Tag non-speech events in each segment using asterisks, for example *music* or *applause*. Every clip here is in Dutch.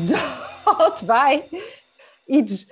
*laughs* dat wij iets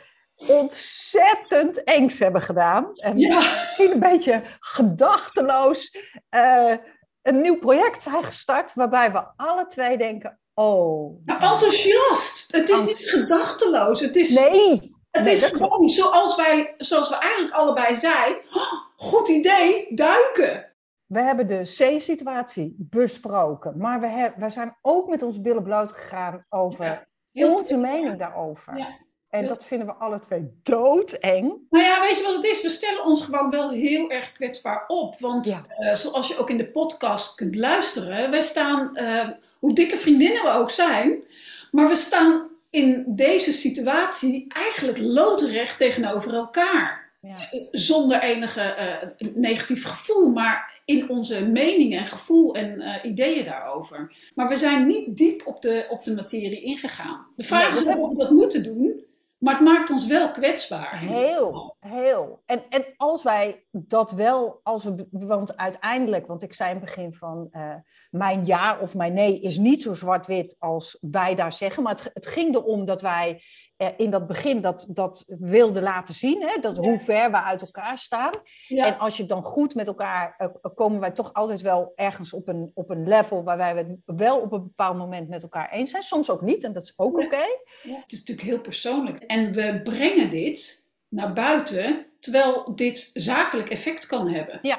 ontzettend engs hebben gedaan. En Ja. een beetje gedachteloos eh, een nieuw project zijn gestart, waarbij we alle twee denken: oh. Nou, enthousiast. Het is niet gedachteloos. Het is, Nee, het nee, is dat gewoon zoals, wij, zoals we eigenlijk allebei zeiden. "Oh, goed idee, duiken. we hebben de C-situatie besproken, maar we, we zijn ook met ons billen bloot gegaan over Ja, Heel onze mening daarover. Ja. En dat vinden we alle twee doodeng. Nou ja, weet je wat het is? We stellen ons gewoon wel heel erg kwetsbaar op. Want Ja. eh, zoals je ook in de podcast kunt luisteren, wij staan, eh, hoe dikke vriendinnen we ook zijn, maar we staan in deze situatie eigenlijk loodrecht tegenover elkaar. Ja. Zonder enige eh, negatief gevoel, maar in onze meningen en gevoel en eh, ideeën daarover. Maar we zijn niet diep op de, op de materie ingegaan. De vraag Nee, dat is of we dat moeten doen, maar het maakt ons wel kwetsbaar. Heel, heel. En, en als wij dat wel, als we, want uiteindelijk, want ik zei in het begin van eh, mijn ja of mijn nee is niet zo zwart-wit als wij daar zeggen, maar het, het ging erom dat wij eh, in dat begin dat, dat wilden laten zien, hè, dat hoe ver we uit elkaar staan. Ja. En als je dan goed met elkaar, eh, komen wij toch altijd wel ergens op een, op een level waarbij we het wel op een bepaald moment met elkaar eens zijn. Soms ook niet, en dat is ook Ja. oké. Het is natuurlijk heel persoonlijk. En we brengen dit naar buiten, terwijl dit zakelijk effect kan hebben. Ja.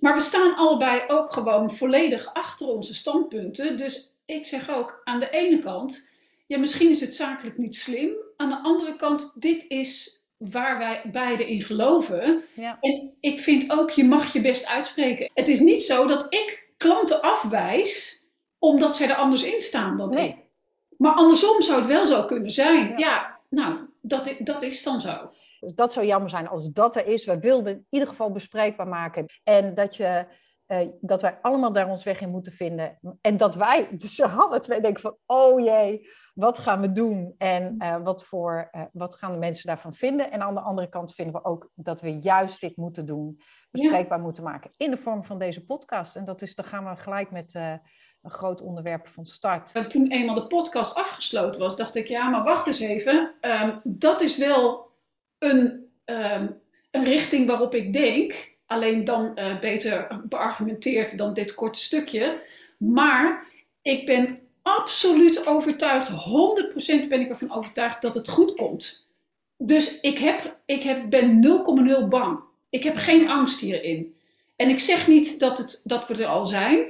Maar we staan allebei ook gewoon volledig achter onze standpunten. Dus ik zeg ook aan de ene kant, ja, misschien is het zakelijk niet slim. Aan de andere kant, dit is waar wij beide in geloven. Ja. En ik vind ook, je mag je best uitspreken. Het is niet zo dat ik klanten afwijs omdat zij er anders in staan dan ik. Nee. Maar andersom zou het wel zo kunnen zijn. Ja. Ja, nou, dat, is dan zo. Dus dat zou jammer zijn als dat er is. We wilden in ieder geval bespreekbaar maken. En dat, je, eh, dat wij allemaal daar ons weg in moeten vinden. En dat wij, *laughs* dus we hadden twee denken van, oh jee, wat gaan we doen? En eh, wat, voor, eh, wat gaan de mensen daarvan vinden? En aan de andere kant vinden we ook dat we juist dit moeten doen. Bespreekbaar moeten maken in de vorm van deze podcast. En dat is, dan gaan we gelijk met een groot onderwerp van start. En Toen eenmaal de podcast afgesloten was, dacht ik, ja, maar wacht eens even. Ehm, dat is wel een, ehm, een richting waarop ik denk. Alleen dan eh, beter beargumenteerd dan dit korte stukje. Maar ik ben absoluut overtuigd, 100% ben ik ervan overtuigd dat het goed komt. Dus ik, heb, ik heb, ben 0,0 bang. Ik heb geen angst hierin. En ik zeg niet dat, het, dat we er al zijn.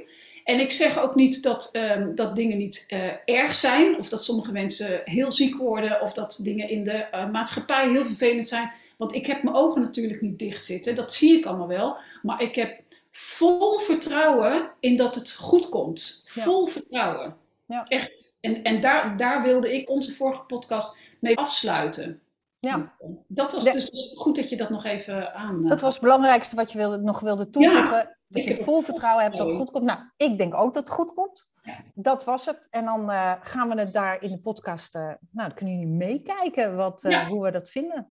En ik zeg ook niet dat, ehm, dat dingen niet eh, erg zijn. Of dat sommige mensen heel ziek worden. Of dat dingen in de eh, maatschappij heel vervelend zijn. Want ik heb mijn ogen natuurlijk niet dicht zitten. Dat zie ik allemaal wel. Maar ik heb vol vertrouwen in dat het goed komt. Ja. Vol vertrouwen. Ja. Echt. En, en daar, daar wilde ik onze vorige podcast mee afsluiten. Ja. Dat was Ja. dus goed dat je dat nog even aan. eh, Dat was het belangrijkste wat je wilde, nog wilde toevoegen. dat je vol vertrouwen hebt dat het goed komt. Nou, ik denk ook dat het goed komt. Ja. Dat was het. En dan eh, gaan we het daar in de podcast... eh, nou, dan kunnen jullie meekijken wat, eh, hoe we dat vinden.